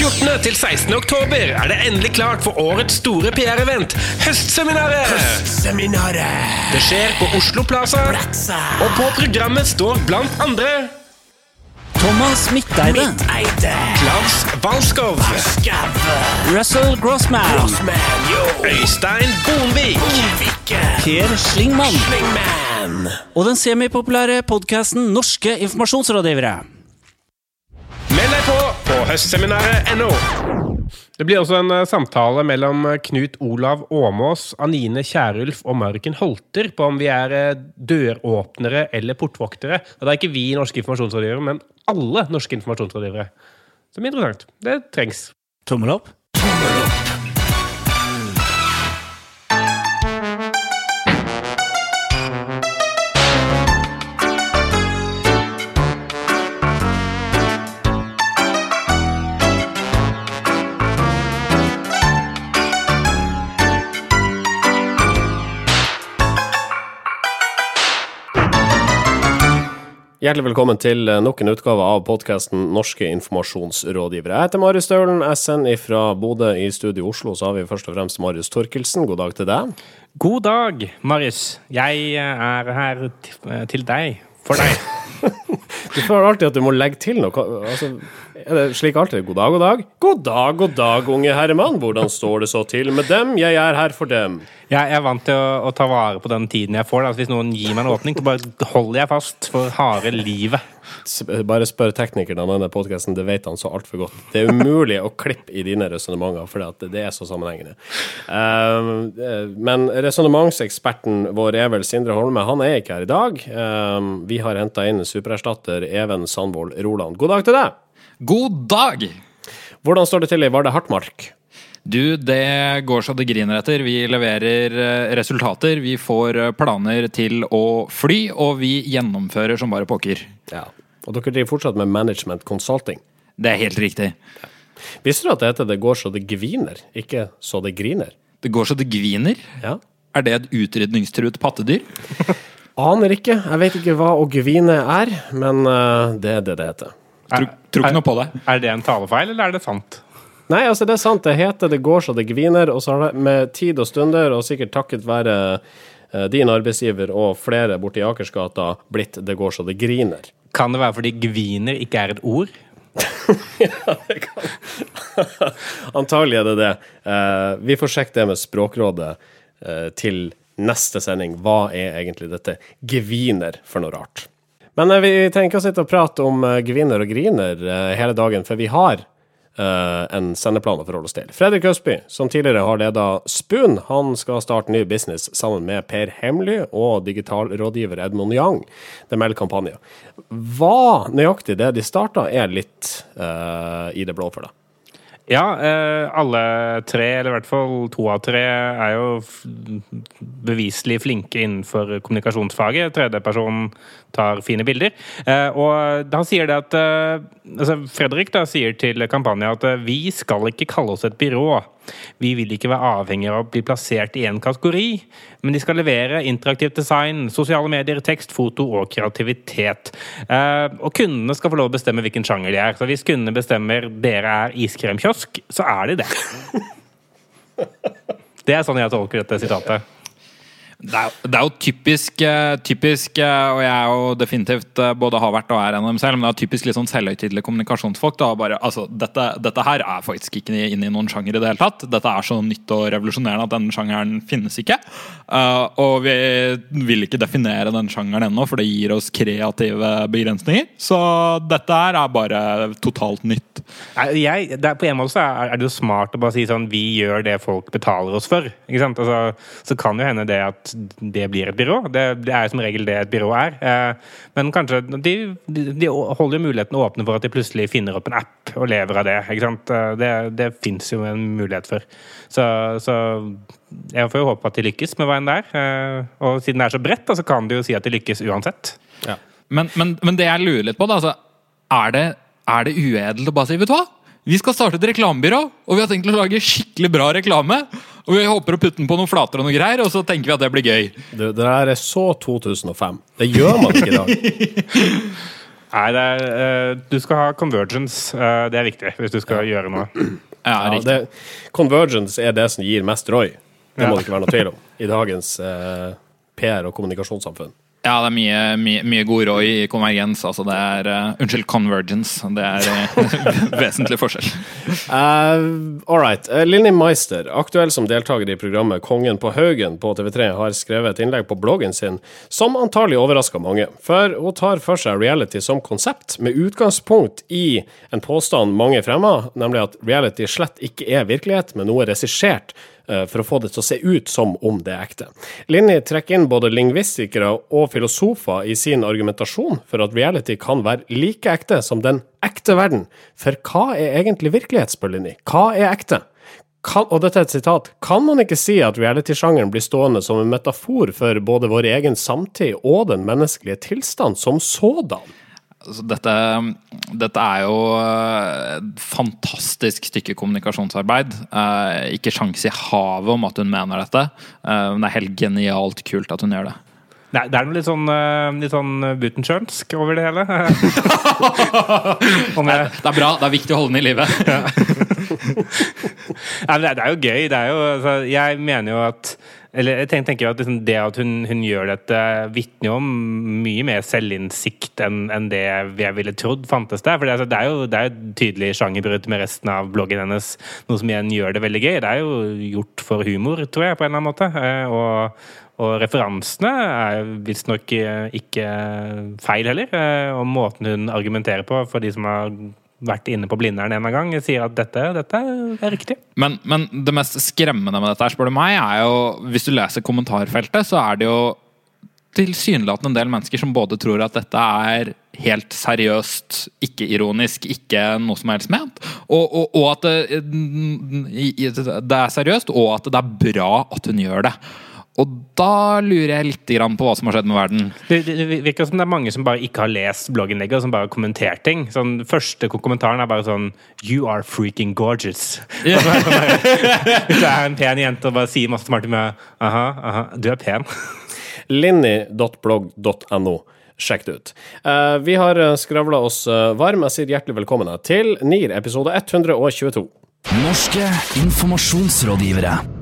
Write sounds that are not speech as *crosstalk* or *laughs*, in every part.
14. til 16. oktober er det endelig klart for årets store PR-event, Høstseminaret. Høstseminaret. Det skjer på Oslo Plaza, og på programmet står blant andre Thomas Midteide. Eide! Klaus Walskow. Russell Grossman. Grossman! Øystein Bonvik! Per Slingmann. Slingman! Og den semipopulære podkasten Norske informasjonsrådgivere. Meld deg på på høstseminaret.no. Det blir også en eh, samtale mellom eh, Knut Olav Åmås, Anine Kjærulf og Marken Holter på om vi er eh, døråpnere eller portvoktere. Og det er ikke vi norske informasjonsrådgivere, men alle norske informasjonsrådgivere. Som er interessant. Det trengs. Tommel opp. Hjertelig velkommen til eh, nok en utgave av podkasten Norske informasjonsrådgivere. Jeg heter Marius Staulen. Jeg sender fra Bodø i studio Oslo. Så har vi først og fremst Marius Torkelsen. God dag til deg. God dag, Marius. Jeg eh, er her eh, til deg. For deg. *laughs* Du føler alltid at du må legge til noe. Altså, er det slik alltid? God dag, god dag. God dag, god dag, unge herremann. Hvordan står det så til med dem? Jeg er her for dem. Jeg er vant til å, å ta vare på den tiden jeg får. Da. Hvis noen gir meg en åpning, så bare holder jeg fast for harde livet. Bare spør teknikeren av denne podkasten, det vet han så altfor godt. Det er umulig å klippe i dine resonnementer, for det er så sammenhengende. Um, eh, men resonnementseksperten vår er vel Sindre Holme. Han er ikke her i dag. Um, vi har henta inn supererstatter Even Sandvold Roland. God dag til deg! God dag! Hvordan står det til i Vardø Hartmark? Du, det går så det griner etter. Vi leverer eh, resultater. Vi får eh, planer til å fly, og vi gjennomfører som bare pokker. Ja. Og dere driver fortsatt med management consulting. Det er helt riktig. Visste du at det heter 'det går så det gviner', ikke 'så det griner'? Det går så det gviner. Ja. Er det et utrydningstruet pattedyr? Aner ikke. Jeg vet ikke hva å gvine er, men eh, det er det det heter. Tror, ikke noe på det. Er det en talefeil, eller er det sant? Nei, altså det er sant. Det heter 'Det går så det gviner', og så har det med tid og stunder, og sikkert takket være eh, din arbeidsgiver og flere borti Akersgata, blitt 'Det går så det griner'. Kan det være fordi gviner ikke er et ord? *laughs* ja, *laughs* Antagelig er det det. Eh, vi får sjekke det med Språkrådet eh, til neste sending. Hva er egentlig dette gviner for noe rart? Men eh, vi trenger ikke å sitte og prate om gvinner og griner eh, hele dagen, for vi har eh, en sendeplan å forholde oss til. Fredrik Østby, som tidligere har leda Spoon, han skal starte ny business sammen med Per Hemly og digitalrådgiver Edmund Yang. Det melder kampanjen. Hva nøyaktig det de starta, er litt uh, i det blå for deg. Ja, eh, alle tre, eller i hvert fall to av tre, er jo beviselig flinke innenfor kommunikasjonsfaget. Tredjeperson tar fine bilder. Eh, og han sier det at eh, altså Fredrik da sier til kampanje at eh, vi skal ikke kalle oss et byrå. Vi vil ikke være avhengig av å bli plassert i én kategori, men de skal levere interaktivt design, sosiale medier, tekst, foto og kreativitet. Og kundene skal få lov å bestemme hvilken sjanger de er. Så hvis kundene bestemmer dere er iskremkiosk, så er de det. *laughs* Det er sånn jeg tolker dette sitatet. Det er, det er jo typisk, eh, typisk eh, Og jeg er jo definitivt eh, både har vært og er en av dem selv, men det er typisk litt sånn selvhøytidelige kommunikasjonsfolk. Da, bare, altså, dette, dette her er faktisk ikke inne i noen sjanger i det hele tatt. Dette er så nytt og revolusjonerende at denne sjangeren finnes ikke. Uh, og vi vil ikke definere den sjangeren ennå, for det gir oss kreative begrensninger. Så dette her er bare totalt nytt. Jeg, er, på en måte er, er det jo smart å bare si sånn Vi gjør det folk betaler oss for. Altså, så kan jo hende det at det blir et byrå. Det, det er som regel det et byrå er. Eh, men kanskje de, de, de holder jo muligheten åpne for at de plutselig finner opp en app og lever av det. Ikke? Eh, Det, det fins jo en mulighet for. Så, så jeg får jo håpe at de lykkes med veien der. Eh, og siden det er så bredt, så kan de jo si at de lykkes uansett. Men, men, men det jeg lurer litt på, da, altså, er det, er det uedelt å bare si Vet du hva? Vi skal starte et reklamebyrå, og vi har tenkt å lage skikkelig bra reklame. Og vi håper å putte den på noen flater og noe greier, og så tenker vi at det blir gøy. Det, det der er så 2005. Det gjør man ikke i dag. *laughs* Nei, det er, uh, du skal ha convergence. Uh, det er viktig hvis du skal gjøre noe. Ja, Ja, det, convergence er det som gir mest Roy. Det må det ikke være noe tvil om i dagens uh, PR- og kommunikasjonssamfunn. Ja, det er mye, mye, mye god råd i konvergens. Altså det er uh, Unnskyld, convergence. Det er uh, *laughs* vesentlig forskjell. Uh, all right. Linni Meister, aktuell som deltaker i programmet Kongen på Haugen på TV3, har skrevet et innlegg på bloggen sin som antagelig overrasker mange. For hun tar for seg reality som konsept, med utgangspunkt i en påstand mange fremmer, nemlig at reality slett ikke er virkelighet, men noe regissert for å få det til å se ut som om det er ekte. Linni trekker inn både lingvistikere og filosofer i sin argumentasjon for at reality kan være like ekte som den ekte verden. For hva er egentlig virkelighet, spør Linni? Hva er ekte? Kan, og dette er et sitat. Kan man ikke si at reality-sjangeren blir stående som en metafor for både vår egen samtid og den menneskelige tilstand som sådan? Altså, dette, dette er jo eh, et fantastisk stykke kommunikasjonsarbeid. Eh, ikke sjans i havet om at hun mener dette, eh, men det er helt genialt kult at hun gjør det. Nei, det er noe litt sånn, eh, litt sånn Butenschønsk over det hele. *laughs* Om jeg, Det er bra, det er viktig å holde den i live. *laughs* *laughs* *laughs* Men det, er- jo gøy. Er jo, altså, jeg mener jo at eller jeg tenker, jo at liksom det at hun, hun gjør dette, vitner om mye mer selvinnsikt enn en det jeg ville trodd fantes der. For det, altså, det er jo et tydelig sjangerbrudd med resten av bloggen hennes, noe som igjen gjør det veldig gøy. Det er jo gjort for humor, tror jeg, på en eller annen måte. Eh, Og, og referansene er visstnok ikke feil heller. Eh, Og måten hun argumenterer på, for de som har vært inne på Blindern en gang, sier at dette, dette er riktig. Men, men det mest skremmende med dette, her, spør du meg, er jo Hvis du leser kommentarfeltet, så er det jo tilsynelatende en del mennesker som både tror at dette er helt seriøst, ikke ironisk, ikke noe som helst ment, og, og, og at det, det er seriøst, og at det er bra at hun gjør det. Og da lurer jeg litt på hva som har skjedd med verden. Det, det det virker som det er mange som bare ikke har lest blogginnlegget, og som bare har kommentert ting. Sånn, første kommentaren er bare sånn You are freaking gorgeous. *laughs* Hvis du er en pen jente og bare sier masse smarte med Aha, aha, du er pen. *laughs* linni.blogg.no. Sjekk det ut. Uh, vi har skravla oss eh, varm. Jeg sier hjertelig velkommen til NIR episode 122. Norske informasjonsrådgivere.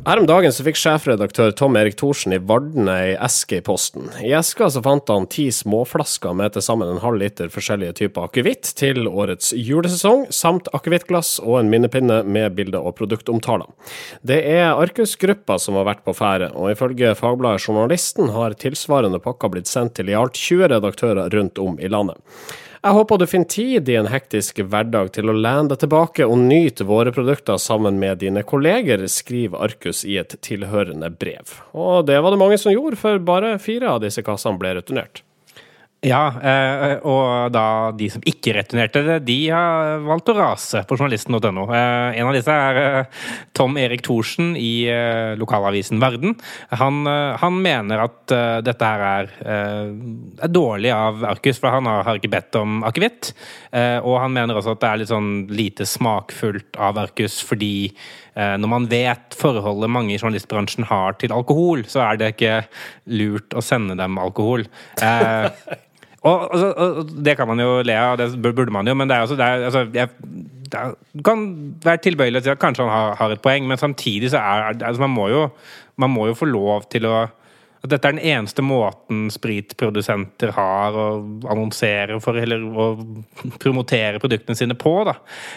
Her om dagen så fikk sjefredaktør Tom Erik Thorsen i Varden ei eske i posten. I eska så fant han ti småflasker med til sammen en halv liter forskjellige typer akevitt til årets julesesong, samt akevittglass og en minnepinne med bilder og produktomtaler. Det er Arcus-gruppa som har vært på ferde, og ifølge fagbladet Journalisten har tilsvarende pakker blitt sendt til i alt 20 redaktører rundt om i landet. Jeg håper du finner tid i en hektisk hverdag til å lene deg tilbake og nyte våre produkter sammen med dine kolleger, skriver Arcus i et tilhørende brev. Og det var det mange som gjorde, for bare fire av disse kassene ble returnert. Ja, eh, og da de som ikke returnerte de har valgt å rase på journalisten.no. Eh, en av disse er eh, Tom Erik Thorsen i lokalavisen Verden. Han, han mener at dette her er, er dårlig av Arcus, for han har, har ikke bedt om akevitt. Og han mener også at det er litt sånn lite smakfullt av Arcus fordi når man vet forholdet mange i journalistbransjen har til alkohol, så er det ikke lurt å sende dem alkohol. *laughs* Og, altså, og det kan man jo le av, det burde man jo, men det er, også, det er, altså, jeg, det kan være tilbøyelig til at kanskje han har, har et poeng, men samtidig så er altså, man, man må jo få lov til å at dette er den eneste måten spritprodusenter har å annonsere for, eller å promotere produktene sine på. Da.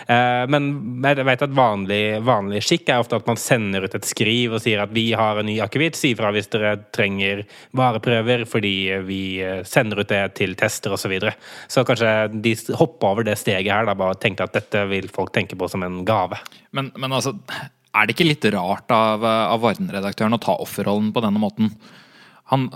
Eh, men jeg vet at vanlig, vanlig skikk er ofte at man sender ut et skriv og sier at vi har en ny akevitt, si fra hvis dere trenger vareprøver, fordi vi eh, sender ut det til tester osv. Så, videre. så kanskje de hopper over det steget her, da, bare tenkte at dette vil folk tenke på som en gave. Men, men altså, er det ikke litt rart av, av Varden-redaktøren å ta offerrollen på denne måten? Han,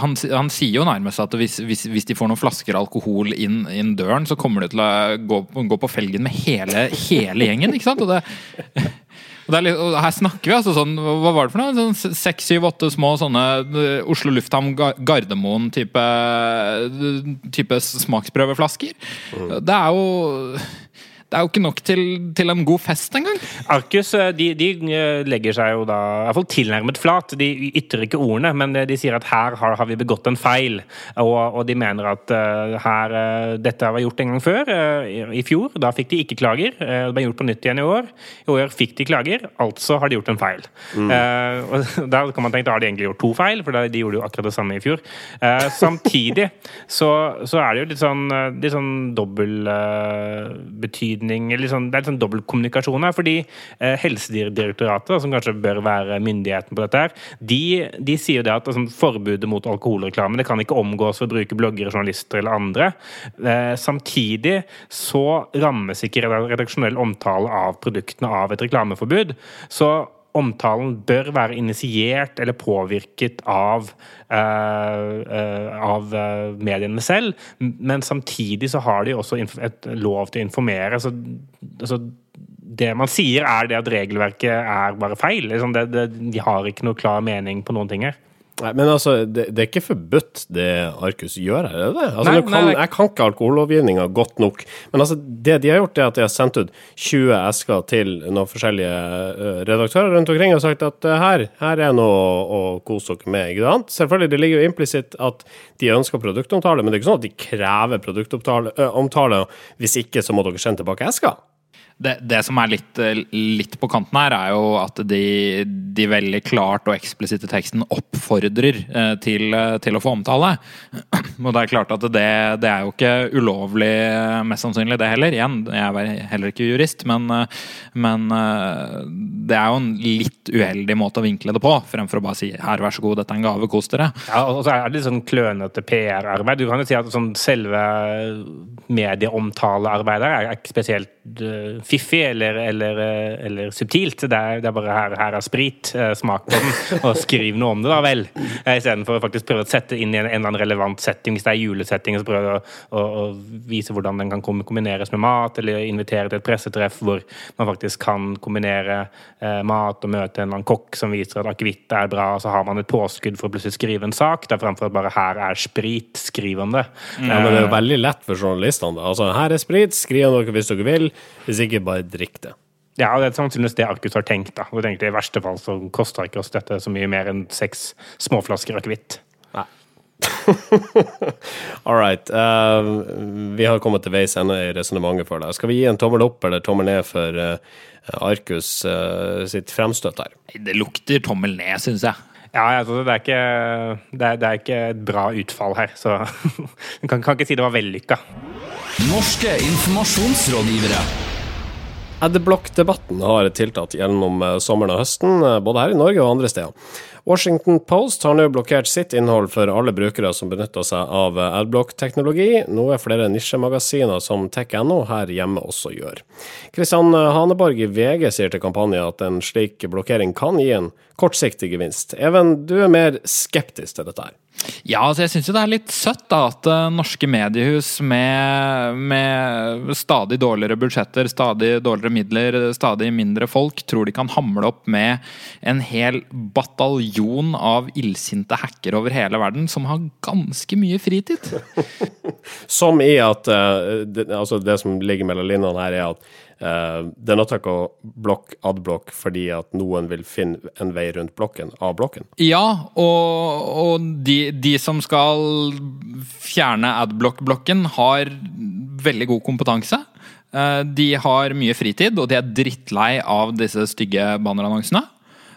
han, han sier jo nærmest at hvis, hvis, hvis de får noen flasker alkohol inn, inn døren, så kommer det til å gå, gå på felgen med hele, hele gjengen. ikke sant? Og det, litt, her snakker vi altså sånn Hva var det for noe? Sånn Seks, syv, åtte små sånne eh, Oslo lufthavn Gardermoen-type type smaksprøveflasker. Det er jo Det er jo ikke nok til, til en god fest engang. Arcus eh, de, de eh, legger seg jo da i hvert fall tilnærmet flat. De ytrer ikke ordene, men de sier at her har, har vi begått en feil. Og, og de mener at uh, her, uh, dette var gjort en gang før, uh, i, i fjor. Da fikk de ikke klager. Det ble gjort på nytt igjen i år. I år fikk de klager, altså har de gjort en feil. Uh, og *laughs* Da kan man tenke da har de egentlig gjort to feil, for de gjorde jo akkurat det samme i fjor. Samtidig så, så er det jo litt sånn, litt sånn dobbel uh, betydning eller sånn, Det er litt sånn dobbeltkommunikasjon her. Fordi eh, Helsedirektoratet, som kanskje bør være myndigheten på dette, her, de, de sier jo det at altså, forbudet mot alkoholreklame det kan ikke omgås ved å bruke bloggere, journalister eller andre. Eh, samtidig så rammes ikke redaksjonell omtale av produktene av et reklameforbud. Så omtalen bør være initiert eller påvirket av, uh, uh, av eh, mediene selv, men samtidig så har de også et lov til å informere. Så, altså, det man sier, er det at regelverket er bare feil. Liksom det, det, de har ikke noe klar mening på noen ting her. Nei, men altså, det, det er ikke forbudt det Arcus gjør her, er det det? Altså, Nei, kan, nei. Jeg kan ikke alkohollovgivninga godt nok, men altså, det de har gjort, er at de har sendt ut 20 esker til noen forskjellige redaktører rundt omkring og sagt at her, her er noe å, å kose dere med. ikke sant? Selvfølgelig, det ligger jo implisitt at de ønsker produktomtale, men det er ikke sånn at de krever produktomtale, omtale, hvis ikke så må dere sende tilbake esker. Det, det som er litt, eh, litt på kanten her, er jo at de, de veldig klart og eksplisitte teksten oppfordrer eh, til, eh, til å få omtale. *clears throat* Og det er klart at det, det er jo ikke ulovlig, mest sannsynlig, det heller. Igjen, jeg er heller ikke jurist, men, men det er jo en litt uheldig måte å vinkle det på, fremfor å bare si 'her, vær så god, dette er en gave, kos dere'. Ja, og så er det litt sånn klønete PR-arbeid. Du kan jo si at sånn selve medieomtalearbeidet er ikke spesielt fiffig eller, eller, eh, eller subtilt. Det er, det er bare her, her er sprit, eh, smak på den, *laughs* og skriv noe om det, da vel. Uh, Istedenfor å faktisk prøve å sette inn i en, en eller annen relevant setting. Hvis det er julesetting, så prøve å, å, å vise hvordan den kan kombineres med mat, eller invitere til et pressetreff hvor man faktisk kan kombinere eh, mat og møte en eller annen kokk som viser at akevitt er bra, og så har man et påskudd for å plutselig skrive en sak. Det er fremfor at bare 'her er sprit', skriv om det. Ja, men det er jo veldig lett for journalistene. Altså, her er sprit, skriv om dere hvis dere vil. Hvis ikke, bare drikk det. Ja, og det er sannsynligvis det Arcus har tenkt. da. Og tenkte I verste fall så koster ikke oss dette så mye mer enn seks småflasker akevitt. *laughs* All right. Uh, vi har kommet til veis ende i resonnementet for deg. Skal vi gi en tommel opp eller tommel ned for uh, Arcus uh, sitt fremstøt her? Det lukter tommel ned, syns jeg. Ja, altså, det, er ikke, det, er, det er ikke et bra utfall her, så du *laughs* kan, kan ikke si det var vellykka. Norske informasjonsrådgivere. Adblock-debatten har tiltatt gjennom eh, sommeren og høsten, eh, både her i Norge og andre steder. Washington Post har nå blokkert sitt innhold for alle brukere som benytter seg av eh, adblock-teknologi, noe flere nisjemagasiner som tech.no her hjemme også gjør. Kristian Haneborg i VG sier til kampanjen at en slik blokkering kan gi en kortsiktig gevinst. Even, du er mer skeptisk til dette her. Ja, altså jeg syns det er litt søtt da, at eh, norske mediehus med, med stadig dårligere budsjetter, stadig dårligere midler, stadig mindre folk, tror de kan hamle opp med en hel bataljon av illsinte hacker over hele verden som har ganske mye fritid. *laughs* Som i at uh, det, altså det som ligger mellom linjene her, er at eh, det er nødt til å blokke adblock fordi at noen vil finne en vei rundt blokken av blokken. Ja, og, og de, de som skal fjerne adblock-blokken, har veldig god kompetanse. Eh, De har mye fritid, og de er drittlei av disse stygge bannerannonsene.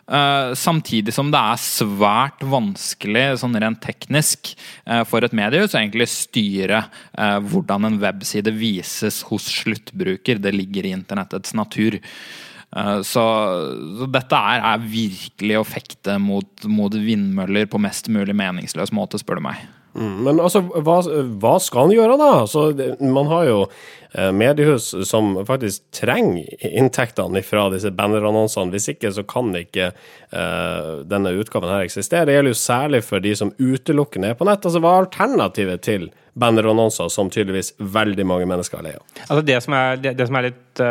Eh, samtidig som det er svært vanskelig sånn rent teknisk uh, for et mediehus å egentlig styre uh, hvordan en webside vises hos sluttbruker. Det ligger i internettets natur. Så, så dette er, er virkelig å fekte mot, mot vindmøller på mest mulig meningsløs måte, spør du meg. Mm, Men altså, hva, hva skal han gjøre da? Altså, det, man har jo eh, mediehus som faktisk trenger inntektene fra disse bannerannonsene. Hvis ikke så kan ikke eh, denne utgaven her eksistere. Det gjelder jo særlig for de som utelukkende er på nett. Altså, hva er alternativet til bannerannonser som tydeligvis veldig mange mennesker er lei? Altså det som er, det, det som er litt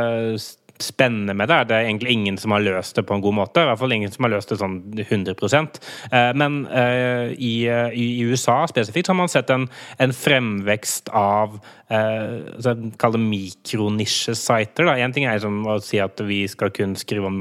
s- spennende med det det er egentlig ingen som har løst det på en god måte. I hvert fall ingen som har løst det sånn 100 Eh, Men eh, i, eh, i USA spesifikt har man sett en, fremvekst av altså, Kall det mikronisjesiter. Én ting er som å si at vi skal kun skrive om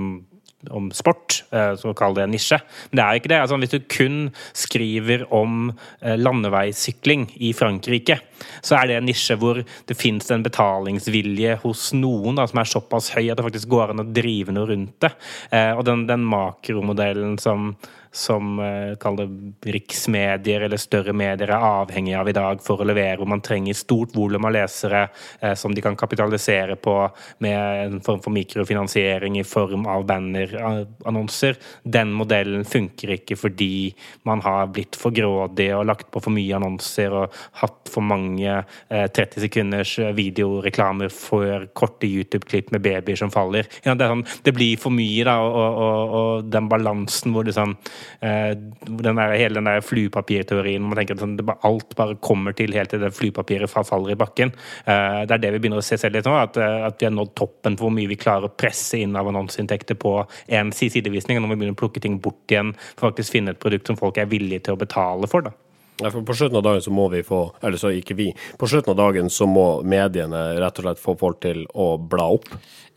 om sport, eh, så kall det en nisje. Men det er ikke det. Altså, hvis du kun skriver om eh, landeveissykling i Frankrike, så er det en nisje hvor det fins en betalingsvilje hos noen da, som er såpass høy at det faktisk går an å drive noe rundt det. Eh, og den, den makromodellen som som eh, kall det riksmedier eller større medier er avhengig av i dag for å levere, hvor man trenger stort volum av lesere eh, som de kan kapitalisere på med en form for mikrofinansiering i form av bannerannonser. Den modellen funker ikke fordi man har blitt for grådig og lagt på for mye annonser og hatt for mange eh, 30 sekunders videoreklamer for korte YouTube-klipp med babyer som faller. Er sånn, det blir for mye, da, og, og, og den balansen hvor det sånn eh, den der, hele den der flypapirteorien hvor man tenker at sånn, alt bare kommer til helt til det flypapiret faller i bakken. Eh, det er det vi begynner å se selv litt nå, at, eh, at vi har nådd toppen for hvor mye vi klarer å presse inn av annonseinntekter på en sidevisning, og når vi begynner å plukke ting bort igjen for faktisk finne et produkt som folk er villige til å betale for. da. Ja, for På slutten av dagen så må vi få Eller så ikke vi. På slutten av dagen så må mediene rett og slett få folk til å bla opp.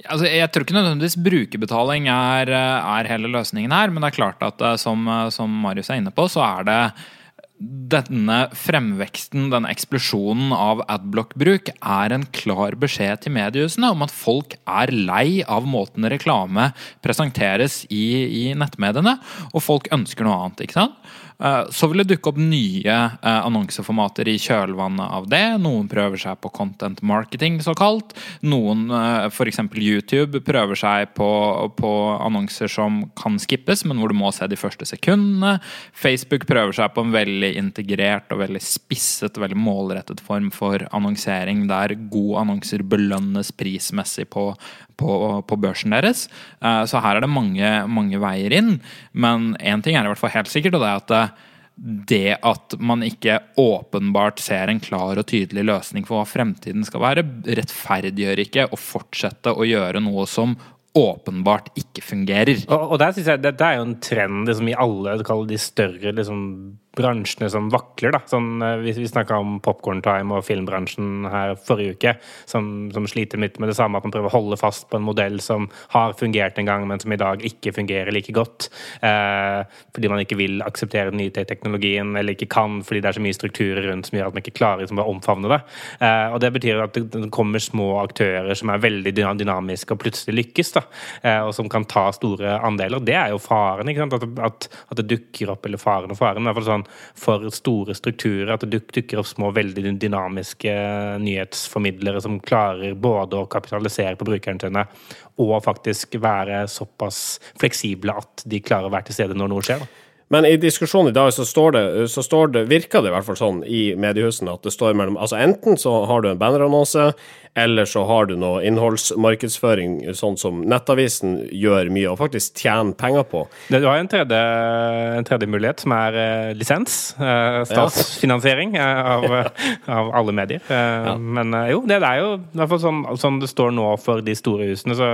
Altså, jeg tror ikke nødvendigvis brukerbetaling er, er hele løsningen her, men det er klart at eh, som, som Marius er inne på, så er det denne fremveksten, denne eksplosjonen av adblock-bruk, er en klar beskjed til mediehusene om at folk er lei av måten reklame presenteres i, i nettmediene, og folk ønsker noe annet. ikke sant? Eh, Så vil det dukke opp nye eh, annonseformater i kjølvannet av det. Noen prøver seg på content marketing, såkalt. Noen, eh, f.eks. YouTube, prøver seg på, på annonser som kan skippes, men hvor du må se de første sekundene. Facebook prøver seg på en veldig integrert og veldig spisset veldig målrettet form for annonsering, der gode annonser belønnes prismessig på, på, på børsen deres. Så her er det mange, mange veier inn. Men én ting er i hvert fall helt sikkert, og det er at det at man ikke åpenbart ser en klar og tydelig løsning for hva fremtiden skal være, rettferdiggjør ikke å fortsette å gjøre noe som åpenbart ikke fungerer. Og, og der synes jeg det er jo en trend liksom, i alle de større liksom, bransjene som vakler. da. Sånn, eh, vi vi snakka om Popcorn Time og filmbransjen her forrige uke, som, som sliter litt med det samme. At man prøver å holde fast på en modell som har fungert en gang, men som i dag ikke fungerer like godt. Eh, fordi man ikke vil akseptere den nye teknologien, eller ikke kan fordi det er så mye strukturer rundt som gjør at man ikke klarer liksom, å omfavne det. Eh, og Det betyr at det kommer små aktører som er veldig dynamiske og plutselig lykkes, da, eh, og som kan ta store andeler. Det er jo faren. ikke sant? At, at, at det dukker opp, eller faren og faren, i hvert fall sånn for store strukturer. At det duk, dukker opp små, veldig dynamiske nyhetsformidlere som klarer både å kapitalisere på brukerne sine og faktisk være såpass fleksible at de klarer å være til stede når noe skjer. da. Men i diskusjonen i dag så står det, så står det virker det i hvert fall sånn i mediehusene at det står mellom Altså enten så har du en bannerannonse, eller så har du noe innholdsmarkedsføring, sånn som Nettavisen gjør mye, og faktisk tjener penger på. Du har en tredje, en tredje mulighet, som er eh, lisens. Eh, statsfinansiering eh, av, *laughs* av alle medier. Ja. Men jo, det er jo i hvert fall sånn, sånn det står nå for de store husene. så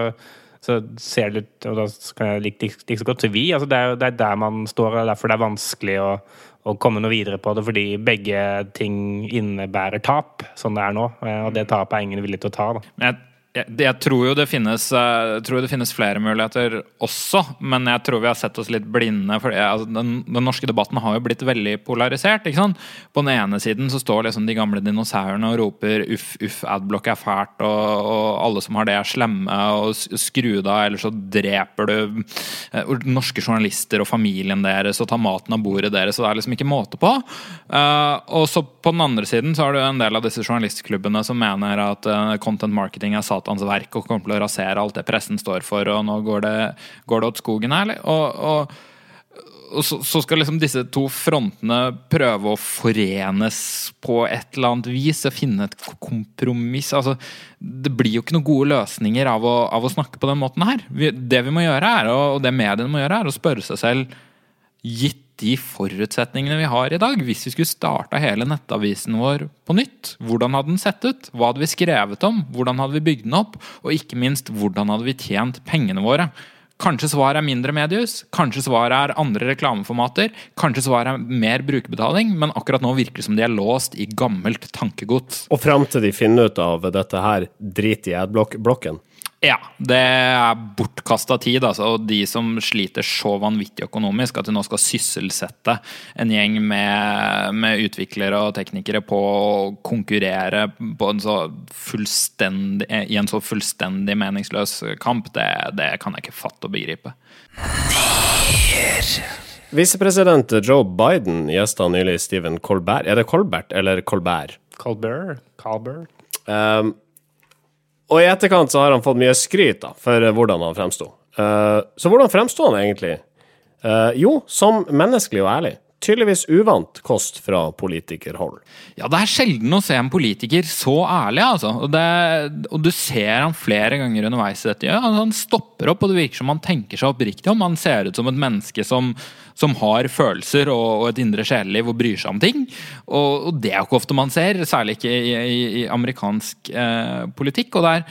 så ser det ut, og da kan jeg like, like, like så godt så vi, altså det er det er der man står, og derfor det er vanskelig å, å komme noe videre på det, fordi begge ting innebærer tap, sånn det er nå. eh, Og det tapet er ingen villig til å ta. da. Men jeg, jeg, jeg tror jo det finnes, eh, tror det finnes flere muligheter også, men jeg tror vi har sett oss litt blinde. For altså, den, den norske debatten har jo blitt veldig polarisert. ikke sant? På den ene siden så står liksom de gamle dinosaurene og roper 'uff, uff, adblock er fælt', og, og alle som har det, er slemme, og skru det av, ellers så dreper du eh, norske journalister og familien deres og tar maten av bordet deres, og det er liksom ikke måte på. Uh, og så på den andre siden så har du en del av disse journalistklubbene som mener at uh, content marketing er satans verk og kommer til å rasere alt det pressen står for, og nå går det, går det åt skogen her. Og, og, og så, så skal liksom disse to frontene prøve å forenes på et eller annet vis og finne et kompromiss. Altså, det blir jo ikke noen gode løsninger av å, av å snakke på den måten her. Vi, det vi må gjøre er, og det mediene må gjøre, er å spørre seg selv Gitt de forutsetningene vi har i dag. Hvis vi skulle starta hele nettavisen vår på nytt, hvordan hadde den sett ut? Hva hadde vi skrevet om? Hvordan hadde vi bygd den opp? Og ikke minst, hvordan hadde vi tjent pengene våre? Kanskje svaret er mindre mediehus, kanskje svaret er andre reklameformater, kanskje svaret er mer brukerbetaling, men akkurat nå virker det som de er låst i gammelt tankegods. Og fram til de finner ut av dette her, drit i adblocken. Ja, det er bortkasta tid. Altså, og de som sliter så vanvittig økonomisk at de nå skal sysselsette en gjeng med, med utviklere og teknikere på å konkurrere på en så i en så fullstendig meningsløs kamp, det, det kan jeg ikke fatte og begripe. Visepresident Joe Biden gjesta nylig Stephen Colbert. Er det Colbert eller Colbert? Colbert. Colbert. Um, og i etterkant så har han fått mye skryt da, for eh, hvordan han fremsto. Uh, så hvordan fremsto han egentlig? Uh, jo, som menneskelig og ærlig. Tydeligvis uvant kost fra politikerhold. Ja, det er sjelden å se en politiker så ærlig, altså. Og, det, og du ser han flere ganger underveis i dette. Ja, han stopper opp, og det virker som han tenker seg oppriktig om. Han ser ut som et menneske som, som har følelser og, og et indre sjeleliv og bryr seg om ting. Og, og det er jo ikke ofte man ser, særlig ikke i, i, i amerikansk eh, politikk. og det er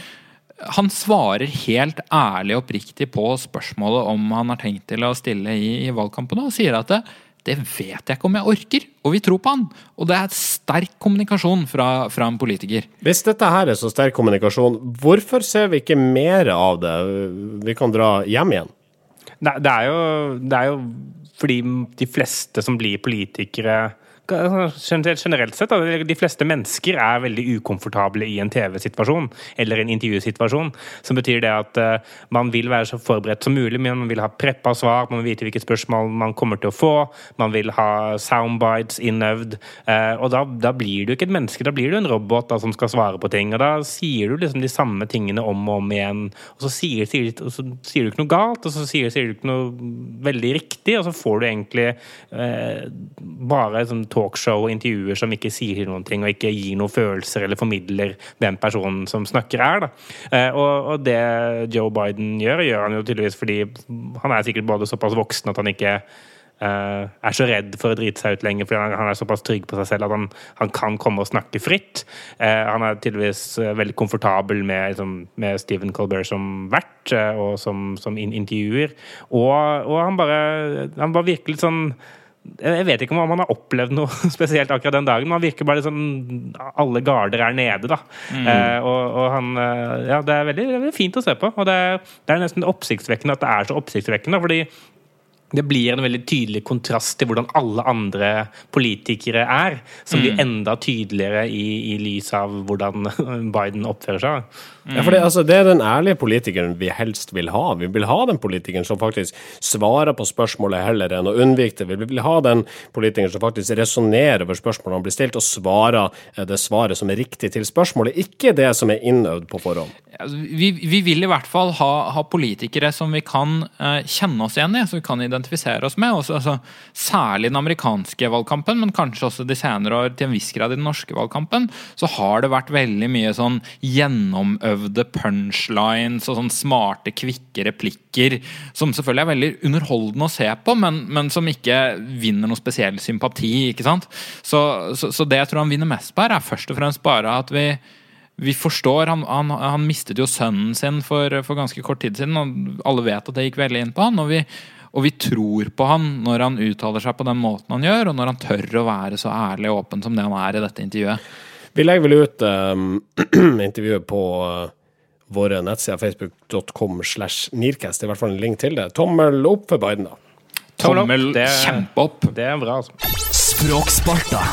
han svarer helt ærlig og oppriktig på spørsmålet om han har tenkt til å stille i, i valgkampen, og sier at det, det vet jeg ikke om jeg orker, og vi tror på han. Og det er sterk kommunikasjon fra, fra en politiker. Hvis dette her er så sterk kommunikasjon, hvorfor ser vi ikke mer av det? Vi kan dra hjem igjen. Nei, det er jo, det er jo fordi de fleste som blir politikere Generelt sett, da, De fleste mennesker er veldig ukomfortable i en TV-situasjon eller en intervjusituasjon. Som betyr det at uh, man vil være så forberedt som mulig, men man vil ha preppa svar, man vil vite hvilke spørsmål man kommer til å få, man vil ha soundbites innøvd. Uh, og da, da, blir du ikke et menneske, da blir du en robot da, som skal svare på ting. Og da sier du liksom de samme tingene om og om igjen, og så sier, sier, så sier du ikke noe galt, og så sier, sier, du ikke noe veldig riktig, og så får du egentlig uh, bare sånn talkshow og intervjuer som ikke sier noen ting, og ikke gir noen følelser eller formidler hvem personen som snakker, er. Da. Eh, og, og, det Joe Biden gjør, gjør han jo tydeligvis fordi han er sikkert både såpass voksen at han ikke uh, er så redd for å drite seg ut lenger, fordi han, han, er såpass trygg på seg selv at han, han kan komme og snakke fritt. Uh, han er tydeligvis uh, veldig komfortabel med, liksom, med Stephen Colbert som vert og som, som intervjuer. Og, og han bare han bare virker sånn jeg vet ikke om han har opplevd noe *laughs* spesielt akkurat den dagen. Men han virker bare sånn Alle garder er nede, da. Mm. Eh, og, og, han Ja, det er veldig, veldig, fint å se på. Og det, det er nesten oppsiktsvekkende at det er så oppsiktsvekkende. fordi det blir en veldig tydelig kontrast til hvordan alle andre politikere er, som blir Mm. enda tydeligere i, i lys av hvordan *laughs* Biden oppfører seg. Ja, for det, altså, det er den ærlige politikeren vi helst vil ha. Vi vil ha den politikeren som faktisk svarer på spørsmålet heller enn å unnvike det. Vi vil ha den politikeren som faktisk resonnerer over spørsmålet han blir stilt, og svarer eh, det svaret som er riktig til spørsmålet, ikke det som er innøvd på forhånd. Altså, vi, vi vil i hvert fall ha, ha politikere som vi kan uh, kjenne oss igjen i, som vi kan identifisere oss med. Også, altså, særlig den amerikanske valgkampen, men kanskje også de senere år til en viss grad i den norske valgkampen, så har det vært veldig mye sånn gjennomøvde punchlines og sånn smarte, kvikke replikker, som selvfølgelig er veldig underholdende å se på, men, men som ikke vinner noe spesiell sympati. ikke sant? Så, så, så det jeg tror han vinner mest på her, er først og fremst bare at vi vi forstår, han, han, han mistet jo sønnen sin for, for ganske kort tid siden, og alle vet at det gikk veldig inn på han. Og vi, og vi tror på han når han uttaler seg på den måten han gjør, og når han tør å være så ærlig og åpen som det han er i dette intervjuet. Vi legger vel ut um, *clears throat* intervjuet på uh, våre nettsider facebook.com slash nearcast, i hvert fall en link til det. Tommel opp for Biden, da. Tommel opp, Tommel det- kjempeopp. Det er bra, altså. Språksparta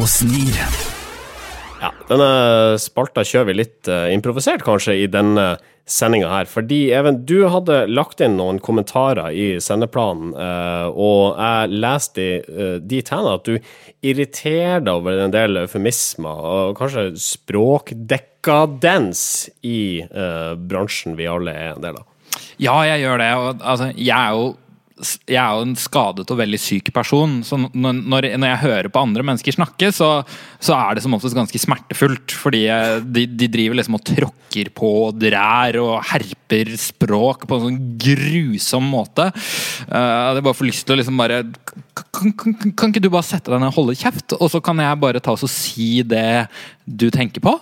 hos NIR. Ja, denne spalta kjører vi litt uh, improvisert, kanskje, i denne sendinga her. Fordi, Even, du hadde lagt inn noen kommentarer i sendeplanen, uh, og jeg leste uh, dit hen at du irriterer deg over en del eufemismer, og kanskje språkdekadens i uh, bransjen vi alle er en del av. Ja, jeg gjør det. Og, altså, jeg er jo jeg er jo en skadet og veldig syk person. Så når, når jeg hører på andre mennesker snakke, så, så er det som oftest ganske smertefullt. Fordi jeg, de, de driver liksom og tråkker på og drær og herper språk på en sånn grusom måte. Uh, jeg bare får lyst til å liksom bare kan, kan, kan ikke du bare sette deg ned og holde kjeft, og så kan jeg bare ta oss og si det du tenker på?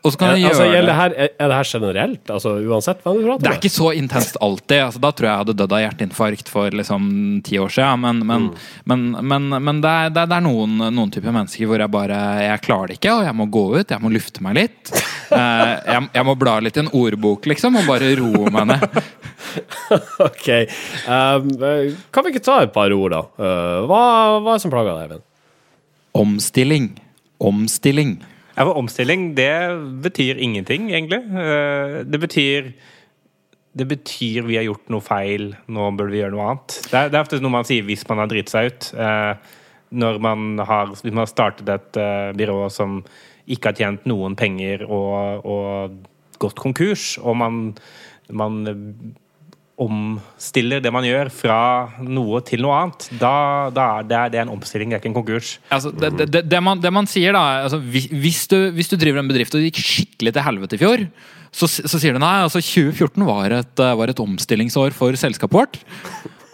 Og så kan jeg altså, gjøre det. her, er det her generelt? Altså Uansett hva du prater Det er ikke så intenst alltid. Altså, da tror jeg jeg hadde dødd av hjerteinfarkt for liksom ti år siden. Men, men, men, men, men det, er, det er- det er noen, noen typer mennesker hvor jeg bare Jeg klarer det ikke, og jeg må gå ut. Jeg må lufte meg litt. Eh, jeg, jeg må bla litt i en ordbok, liksom, og bare roe meg ned. *laughs* Ok. Um, eh, kan vi ikke ta et par ord, da? Uh, hva, hva er det som plager deg, Eivind? Omstilling. Omstilling. Ja, for omstilling, det betyr ingenting, egentlig. Eh, Det betyr det betyr vi har gjort noe feil, nå burde vi gjøre noe annet. Det er, det er ofte noe man sier hvis man har dritt seg ut. Eh, når man har, hvis man har startet et eh, byrå som ikke har tjent noen penger og, og gått konkurs, og man, man omstiller det man gjør fra noe til noe annet, da, da er det, det er en omstilling, det er ikke en konkurs. Altså, det, det, det, man, man sier da altså, hvis, du, hvis du driver en bedrift og det gikk skikkelig til helvete i fjor, så, så sier du nei, altså 2014 var et, eh, var et omstillingsår for selskapet vårt.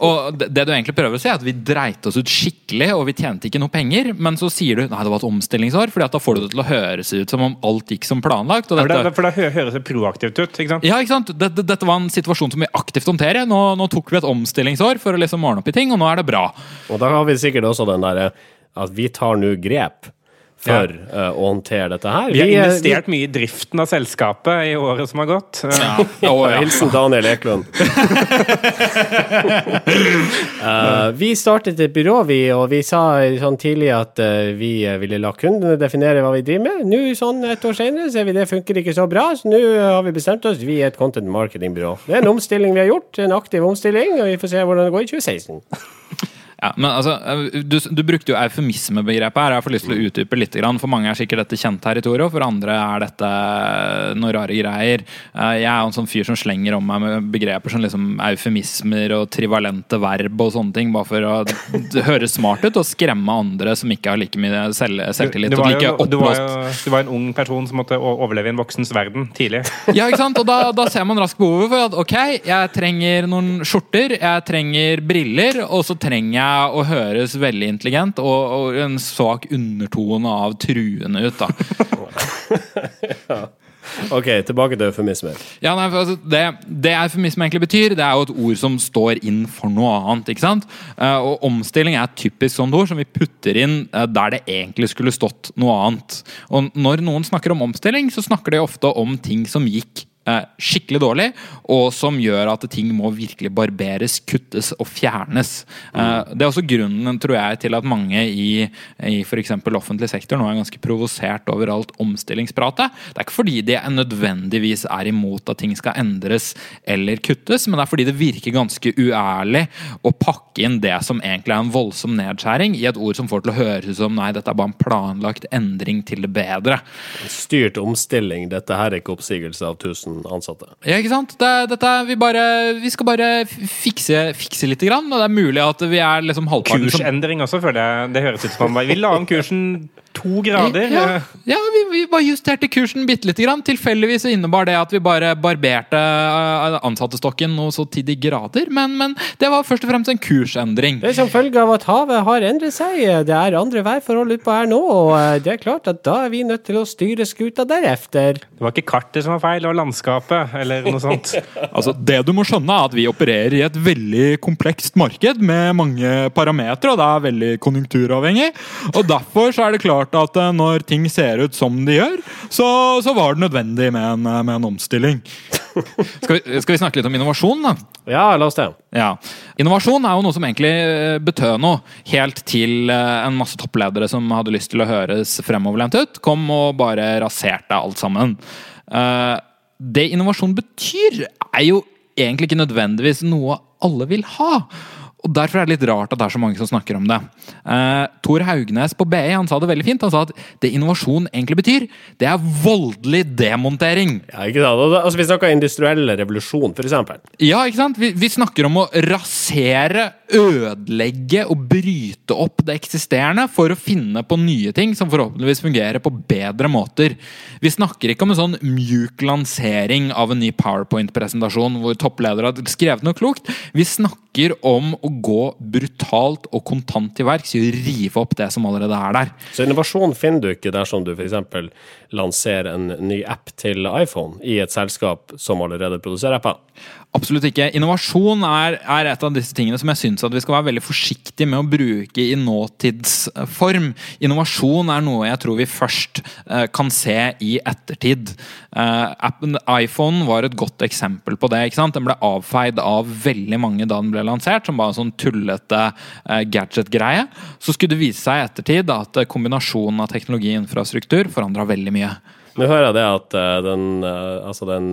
Og det, det du egentlig prøver å si, er at vi dreit oss ut skikkelig, og vi tjente ikke noe penger. Men så sier du nei, det var et omstillingsår, Fordi at da får du det til å høres ut som om alt gikk som planlagt. Og For da, dette, for da høres det proaktivt ut. ikke sant? ja, ikke sant? Dette, dette var en situasjon som vi aktivt håndterer. Nå, nå tok vi et omstillingsår for å liksom ordne opp i ting, og nå er det bra. Og da har vi sikkert også den derre at vi tar nå grep for eh, å håndtere dette her. Vi har investert investert mye i driften av selskapet i året som har gått. *laughs* Eh, Ja. Ja. Hilsen Daniel Eklund. uh, *laughs* vi startet et byrå, vi, og vi sa sånn tidlig at uh, vi eh, ville la kundene definere hva vi driver med. Nå, sånn et år senere, ser vi det funker ikke så bra, så nå har vi bestemt oss. Vi er et content marketing-byrå. Det er en omstilling vi har gjort, en aktiv omstilling, og vi får se hvordan det går i 2016. Ja, men altså, du, du brukte jo eufemismebegrepet her. Jeg får lyst til å utdype litt. For mange er sikkert dette kjent territorium, for andre er dette noe rare greier. Eh, Jeg er jo en sånn fyr som slenger om meg med begreper som liksom eufemismer og trivalente verb og sånne ting, bare for å høre smart ut og skremme andre som ikke har like mye selv, selvtillit Du og var, like jo, du, var jo, du var en ung person som måtte overleve i en voksens verden tidlig. Ja, ikke sant? Og da, da ser man raskt behovet for at ok, jeg trenger noen skjorter, jeg trenger briller, og så trenger jeg å høres veldig intelligent og, og en svak undertone av truende ut, da. *laughs* Ok, tilbake til eufemismer. Ja, nei, altså, det, det eufemisme egentlig betyr, det er jo et ord som står inn for noe annet. ikke sant? Eh, og omstilling er et typisk sånt ord som vi putter inn eh, der det egentlig skulle stått noe annet. Og når noen snakker om omstilling, så snakker de ofte om ting som gikk skikkelig dårlig, og som gjør at ting må virkelig barberes, kuttes og fjernes. Eh, det er også grunnen, tror jeg, til at mange i, i f.eks. offentlig sektor nå er ganske provosert over alt omstillingspratet. Det er ikke fordi de er nødvendigvis er imot at ting skal endres eller kuttes, men det er fordi det virker ganske uærlig å pakke inn det som egentlig er en voldsom nedskjæring, i et ord som får til å høres ut som nei, dette er bare en planlagt endring til det bedre. Styrt omstilling, dette her er ikke oppsigelse av 1000 ansatte. Ja, ikke sant? Det, dette, vi, bare, vi skal bare fikse, fikse litt, grann, og det er mulig at vi er liksom halvparten som Kursendring også, føler jeg. Det høres ut som om vi la om kursen to grader. Ja, *laughs* ja vi, vi bare justerte kursen bitte lite grann. Tilfeldigvis innebar det at vi bare barberte ansattestokken noe så til de grader. Men, men det var først og fremst en kursendring. Det er som følge av at havet har endret seg. Det er andre værforhold utpå her nå, og eh, det er klart at da er vi nødt til å styre skuta deretter. Det var ikke kartet som var feil, og landskapet, eller noe sånt. *laughs* Altså, det du må skjønne, er at vi opererer i et veldig komplekst marked med mange parametere, og det er veldig konjunkturavhengig. Og derfor så er det klart at eh, når ting ser ut som de gjør, så, så var det nødvendig med en, med en omstilling. *laughs* Skal vi, skal vi snakke litt om innovasjon, da? Ja, la oss det. Ja. Innovasjon er jo noe som egentlig eh, betød noe, helt til eh, en masse toppledere som hadde lyst til å høres fremoverlent ut, kom og bare raserte alt sammen. Eh, Det innovasjon betyr, er jo egentlig ikke nødvendigvis noe alle vil ha. Og Derfor er det litt rart at det er så mange som snakker om det. Uh, Tor Haugnes på BI han sa det veldig fint. Han sa at det innovasjon egentlig betyr, det er voldelig demontering. Ja, ikke sant? Altså, vi snakker industriell revolusjon, for eksempel. Ja, ikke sant? Vi, vi snakker om å rasere ødelegge og bryte opp det eksisterende for å finne på nye ting som forhåpentligvis fungerer på bedre måter. Vi snakker ikke om en sånn mjuk lansering av en ny PowerPoint-presentasjon hvor toppledere har skrevet noe klokt. Vi snakker om å gå brutalt og kontant til verks i å rive opp det som allerede er der. Så innovasjon finner du ikke dersom du f.eks. lanserer en ny app til iPhone i et selskap som allerede produserer apper. Absolutt ikke. Innovasjon er, er et av disse tingene som jeg syns vi skal være veldig forsiktige med å bruke i nåtidsform. Innovasjon er noe jeg tror vi først uh, kan se i ettertid. Uh, iPhone var et godt eksempel på det. ikke sant? Den ble avfeid av veldig mange da den ble lansert, som bare en sånn tullete uh, gadget-greie. Så skulle det vise seg i ettertid at kombinasjonen av teknologi og infrastruktur forandra veldig mye. Nå hører jeg det at den, altså den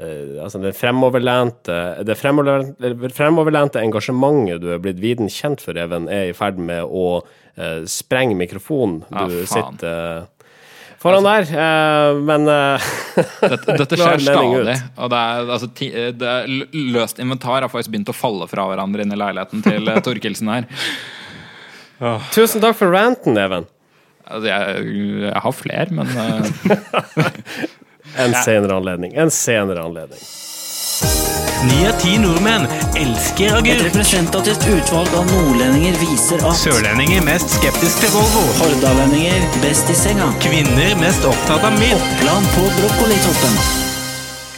altså det fremoverlente, det fremoverlente, fremoverlente engasjementet du er blitt viden kjent for, Even, er i ferd med å eh, sprenge mikrofonen. Du ah, sitter eh, foran der, eh, men eh, *laughs* Dette, dette *laughs* skjer stadig. Og det er, altså, ti, det er, løst inventar har faktisk begynt å falle fra hverandre inn i leiligheten til eh, *laughs* Torkelsen her. Tusen takk for ranten, Even. Altså, jeg, jeg har flere, men eh, En senere anledning. En senere anledning. Ni av ti nordmenn elsker Et representativt utvalg av nordlendinger viser at Sørlendinger mest skeptisk til Volvo. hordalendinger best i senga. Kvinner mest opptatt av mild. Oppland på brokkolitoppen.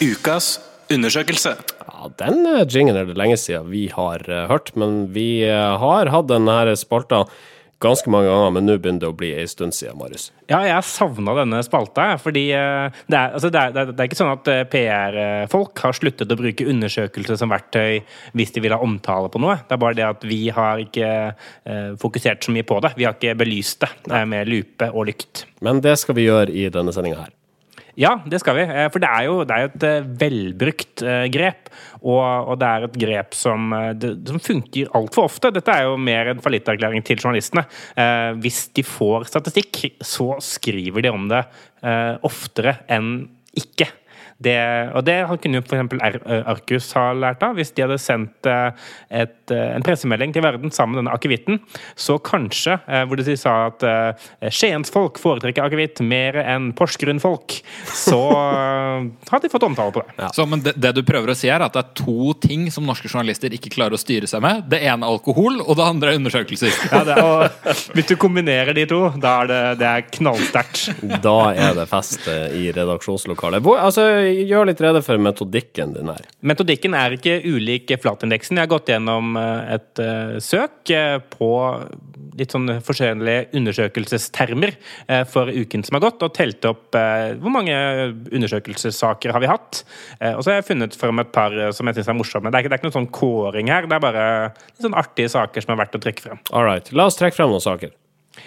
Ukas undersøkelse. Ja, den eh, jingen er det lenge siden vi har eh, hørt, men vi eh, har hatt denne spalta ganske mange ganger, men nå begynner det å bli en stund siden, Marius. Ja, jeg savna denne spalta, fordi eh, det er, altså, det, er, det, er, ikke sånn at eh, PR-folk har sluttet å bruke undersøkelser som verktøy hvis de vil ha omtale på noe. Det er bare det at vi har ikke eh, fokusert så mye på det. Vi har ikke belyst det med lupe og lykt. Men det skal vi gjøre i denne sendinga her. Ja, det skal vi. Eh, For det er jo, det er et eh, velbrukt eh, grep. Og, og det er et grep som, det, som funker altfor ofte. Dette er jo mer en fallitterklæring til journalistene. Eh, hvis de får statistikk, så skriver de om det eh, oftere enn ikke. Det, og det kunne jo f.eks. Arcus ha lært av. Hvis de hadde sendt eh, et, eh, en pressemelding til verden sammen med denne akevitten, så kanskje, eh, hvor de sa at Skiens folk foretrekker akevitt mer enn Porsgrunn-folk, så eh, hadde de fått omtale på det. så, men det, det du prøver å si, er at det er to ting som norske journalister ikke klarer å styre seg med. Det ene er alkohol, og det andre er undersøkelser. Ja, det, og hvis du kombinerer de to, da er det, det er knallsterkt. Da er det fest eh, i redaksjonslokalet. Hvor, altså, gjør litt rede for metodikken din her. Metodikken er ikke ulik flatindeksen. Jeg har gått gjennom eh, et eh, søk eh, på litt sånn forskjellige undersøkelsestermer for uken som har gått, og telt opp hvor mange undersøkelsessaker har vi hatt. Og så har jeg funnet frem et par som jeg syns er morsomme. Det er ikke, det er ikke noen sånn kåring her, det er bare litt sånn artige saker som er verdt å trekke frem. All right. La oss trekke frem noen saker.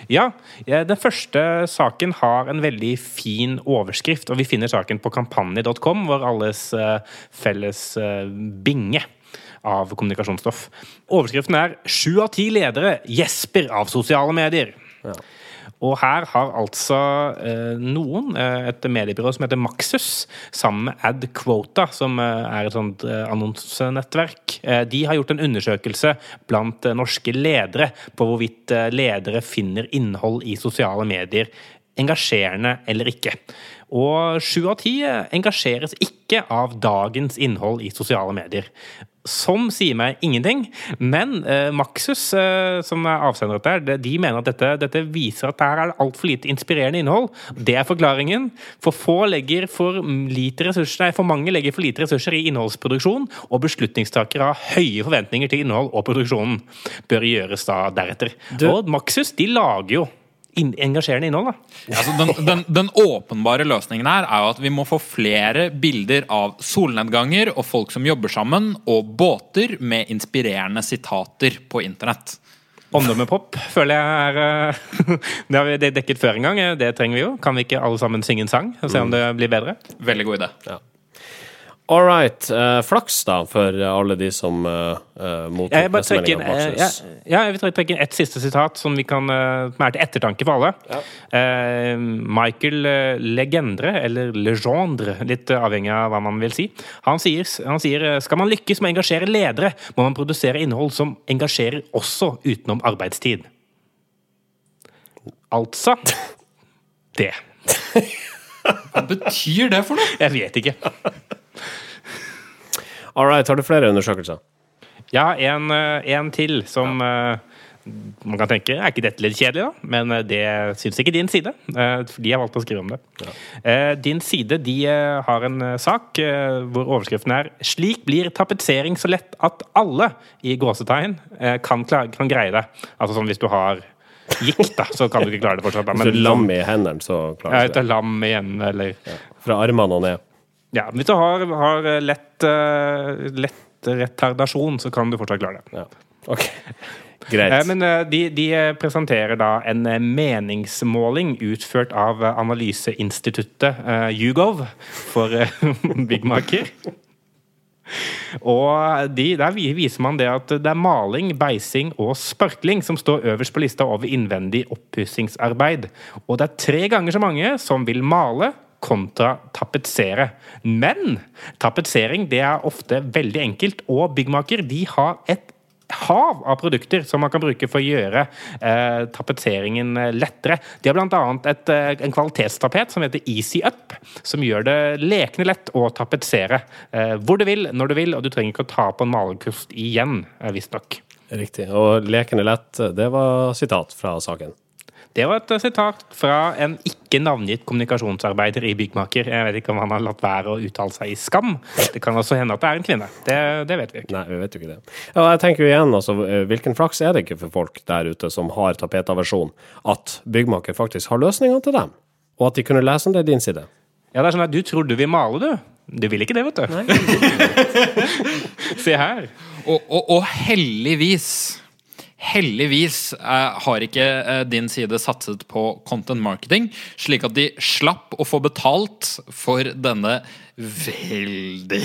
Ja, eh, Den første saken har en veldig fin overskrift, og vi finner saken på kampanje.com, vår alles eh, felles eh, binge av kommunikasjonsstoff. Overskriften er 'Sju av ti ledere gjesper av sosiale medier'. Og her har altså eh, noen, eh, et mediebyrå som heter Maxus, sammen med AdQuota, som eh, er et sånt eh, annonsenettverk, eh, de har gjort en undersøkelse blant eh, norske ledere på hvorvidt ledere finner innhold i sosiale medier engasjerende eller ikke. Og sju av ti engasjeres ikke av dagens innhold i sosiale medier. Som sier meg ingenting, men eh, Maxus, eh, som er avsender der, de- mener at dette, dette viser at her er det altfor lite inspirerende innhold. Det er forklaringen. For få legger for lite ressurser, nei, for mange legger for lite ressurser i innholdsproduksjon, og beslutningstakere har høye forventninger til innhold, og produksjonen bør gjøres da deretter. Og Maxus de lager jo inn- engasjerende innhold, da. Altså, den, den, den åpenbare løsningen her er jo at vi må få flere bilder av solnedganger og folk som jobber sammen, og båter med inspirerende sitater på internett. Omdømmepop føler jeg er eh, *laughs* Det har vi dekket før en gang. Det trenger vi jo. Kan vi ikke alle sammen synge en sang og se om det blir bedre? Veldig god idé. All right. Uh, flaks, da, for alle de som uh, mottok ja, pressemeldinga eh, av ja, ja, jeg vil trekke inn ett siste sitat som, vi kan, som er til ettertanke for alle. Eh, Michael Legendre, eller Legendre, litt avhengig av hva man vil si. Han sier, han sier skal man lykkes med å engasjere ledere, må man produsere innhold som engasjerer også utenom arbeidstid. Altså det. Hva betyr det for noe? Jeg vet ikke. All right. Har du flere undersøkelser? Ja, en, eh, en til som eh, man kan tenke Er ikke dette litt kjedelig, da? Men eh, det syns ikke din side. de har valgt å skrive om det. Eh, Din side de har en sak hvor overskriften er 'Slik blir tapetsering så lett at alle' i gåsetegn kan, klare, kan greie det. Altså sånn hvis du har gikt, da, så kan du ikke klare det fortsatt. Da. Hvis du er lam i hendene, så ja, klarer du et lam i hendene, eller Fra armene og ned. Ja, hvis du har, har lett, eh, lett retardasjon, så kan du fortsatt klare det. Ja. OK. Greit. Eh, Men eh, de, de eh, presenterer da en eh, meningsmåling utført av eh, analyseinstituttet eh, YouGov for eh, *laughs* byggmaker. Og de, der viser man det at det er maling, beising og sparkling som står øverst på lista over innvendig oppussingsarbeid. Og det er tre ganger så mange som vil male kontra tapetsere. Men tapetsering det er ofte veldig enkelt, og byggmaker de har et hav av produkter som man kan bruke for å gjøre eh, tapetseringen eh, lettere. De har bl.a. Eh, en kvalitetstapet som heter Easy Up, som gjør det lekende lett å tapetsere eh, hvor du vil, når du vil, og du trenger ikke å ta på en malerkost igjen, eh, visstnok. Riktig. Og leken er lett, det var sitat fra saken. Det var et eh, sitat fra en ikke navngitt kommunikasjonsarbeider i Byggmaker. Jeg vet ikke om han har latt være å uttale seg i skam. Det kan også hende at det er en kvinne. Det, det vet vi ikke. Nei, vi vet jo ikke det. Ja, jeg tenker jo igjen, altså, eh, Hvilken flaks er det ikke for folk der ute som har tapetaversjon, at byggmaker faktisk har løsninger til dem? Og at de kunne lese om det i din side? Ja, det er sånn at Du trodde du vil male, du. Du vil ikke det, vet du. *laughs* Se her. Og, og, og heldigvis Heldigvis eh, har ikke eh, din side satset på content marketing, slik at de slapp å få betalt for denne veldig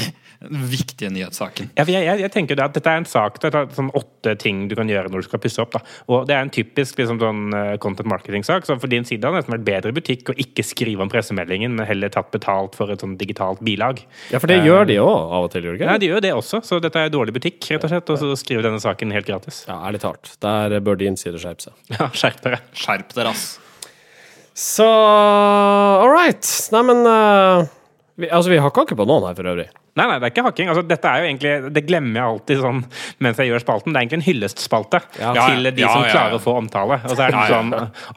viktige nyhetssaken. Ja, jeg, jeg, jeg tenker det at Dette er en sak det er sånn åtte ting du kan gjøre når du skal pusse opp. da. Og Det er en typisk liksom, sånn, eh, content marketing-sak. Så for din side har det nesten vært bedre i butikk å ikke skrive om pressemeldingen, men heller tatt betalt for et sånn digitalt bilag. Ja, for det gjør de òg av og til, Jørgen. Ja, de gjør det også, så dette er dårlig butikk, rett og slett. Og så skrive denne saken helt gratis. Ja, ærlig talt. Der bør din side skjerpe seg. Ja, Skjerp dere. Skjerp dere, ass. Så all right. Neimen uh, vi, Altså, vi hakker ikke på noen her for øvrig. Nei, nei, det er ikke hakking. Altså, dette er jo egentlig, Det glemmer jeg alltid sånn mens jeg gjør spalten. Det er egentlig en hyllestspalte Ja. Til de ja, som ja, ja. klarer å få omtale. Og så er det sånn,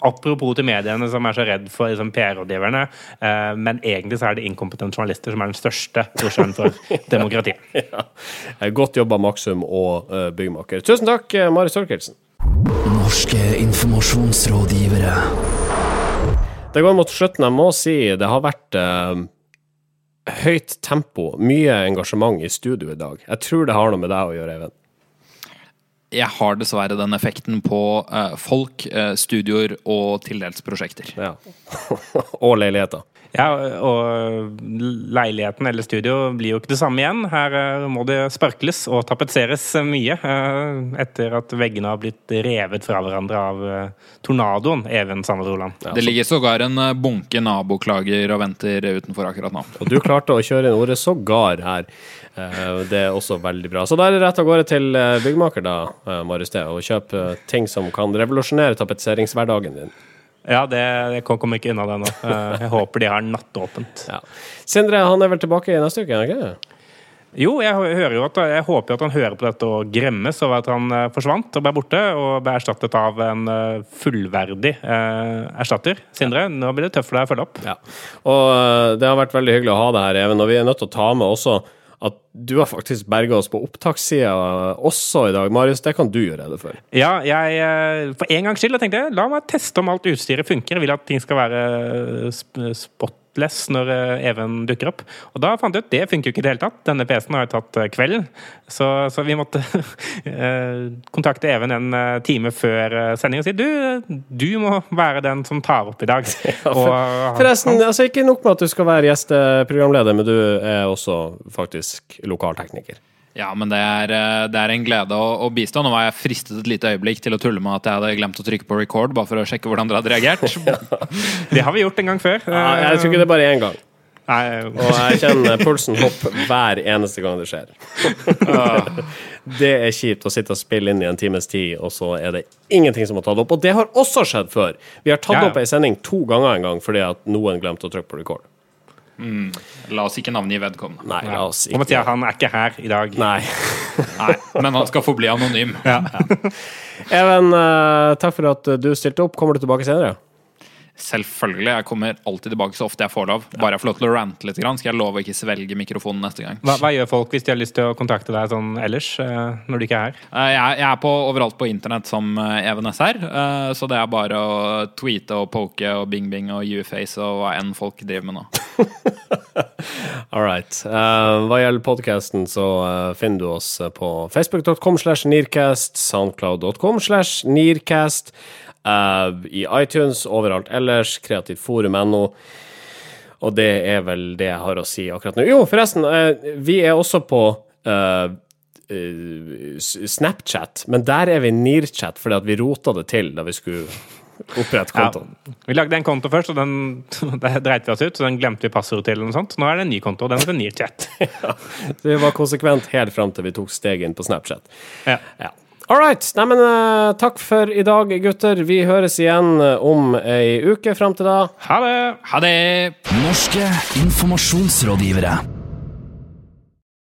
Apropos til mediene som er så redd for liksom, PR-rådgiverne, eh, men egentlig så er det inkompetente journalister som er den største trusselen for *laughs* demokratiet. Ja. Eh, Godt jobba, Maxum og uh, byggmaker. Tusen takk, uh, Mari Storkelsen. Norske informasjonsrådgivere. Det går mot slutten. Jeg må si det har vært eh, høyt tempo, mye engasjement i studio i dag. Jeg tror det har noe med deg å gjøre, Even. Jeg har dessverre den effekten på eh, folk, eh, studioer og til dels prosjekter. Ja. *laughs* og leiligheter. Ja, og leiligheten eller studio blir jo ikke det samme igjen. Her eh, må det sparkles og tapetseres mye eh, etter at veggene har blitt revet fra hverandre av eh, tornadoen Even Sandra Roland. Det ligger sågar en bunke naboklager og venter utenfor akkurat nå. Og du klarte å kjøre inn ordet sågar her. Det er også veldig bra. Så da er det rett av gårde til byggmaker, da, Marius T, og kjøp ting som kan revolusjonere tapetseringshverdagen din. Ja, det, jeg kommer ikke unna det nå. Eh, Jeg håper de har nattåpent. Ja. Sindre han er vel tilbake i neste uke? ikke det? Jo, jeg hører jo at jeg håper at han hører på dette og gremmes over at han eh, forsvant og ble borte, og ble erstattet av en eh, fullverdig eh, erstatter. Sindre, nå blir det tøft for deg å følge opp. Ja. Og det har vært veldig hyggelig å ha deg her, Even. Og vi er nødt til å ta med også at du har faktisk berga oss på opptakssida også i dag. Marius, det kan du gjøre rede for. Ja, jeg eh, For en gangs skyld jeg tenkte jeg la meg teste om alt utstyret funker. Jeg vil at ting skal være eh, spot less når eh, Even dukker opp. Og da fant jeg ut det funker jo ikke i det hele tatt. Denne PC-en har jo tatt eh, kvelden, så, så vi måtte *laughs* eh, kontakte Even en time før sending og si du, du må være den som tar opp i dag. *laughs* Og, *laughs* Forresten, altså ikke nok med at du skal være gjesteprogramleder, men du er også faktisk lokaltekniker. Ja, men det er, eh, det er en glede å, å bistå. Nå var jeg fristet et lite øyeblikk til å tulle med at jeg hadde glemt å trykke på record, bare for å sjekke hvordan dere hadde reagert. *laughs* det har vi gjort en gang før. Ja, jeg tror ikke det er bare én gang. Nei, Og jeg kjenner pulsen hoppe hver eneste gang det skjer. Det er kjipt å sitte og spille inn i en times tid, og så er det ingenting som har tatt opp. Og det har også skjedd før. Vi har tatt Ja, ja. opp ei sending to ganger en gang fordi at noen glemte å trykke på record. La oss ikke navngi vedkommende. Nei, la oss ikke. Mathias, han er ikke her i dag. Nei. *laughs* Nei, men han skal forbli anonym. *laughs* Even, eh, takk for at du stilte opp. Kommer du tilbake senere? Selvfølgelig. Jeg kommer alltid tilbake så ofte jeg får lov. Bare jeg får lov til å rante litt, skal jeg love å ikke svelge mikrofonen neste gang. Hva, hva gjør folk hvis de har lyst til å kontakte deg sånn ellers, eh, når du ikke er her? Eh, Jeg, jeg er på, overalt på internett som eh, Even SR, eh, så det er bare å tweete og poke og bing-bing og uface og hva enn folk driver med nå. *laughs* All right. Eh, hva gjelder podkasten, så finner du oss på facebook.com slash nearcast, soundcloud.com slash nearcast, i iTunes, overalt ellers, kreativtforum.no. Og det er vel det jeg har å si akkurat nå. Jo, forresten, eh, vi er også på eh, eh, Snapchat, men der er vi Nearchat fordi at vi rota det til da vi skulle opprette Ja. kontoen. Vi lagde en konto først, og den *laughs* dreit vi oss ut, så den glemte vi passordet til. sånt. Nå er det en ny konto, og den heter Nearchat. *laughs* Så vi var konsekvent helt fram til vi tok steget inn på Snapchat. Ja. Ja. All right. Neimen, uh, takk for i dag, gutter. Vi høres igjen eh, om ei uke fram til da. Ha det! Ha det! Norske informasjonsrådgivere.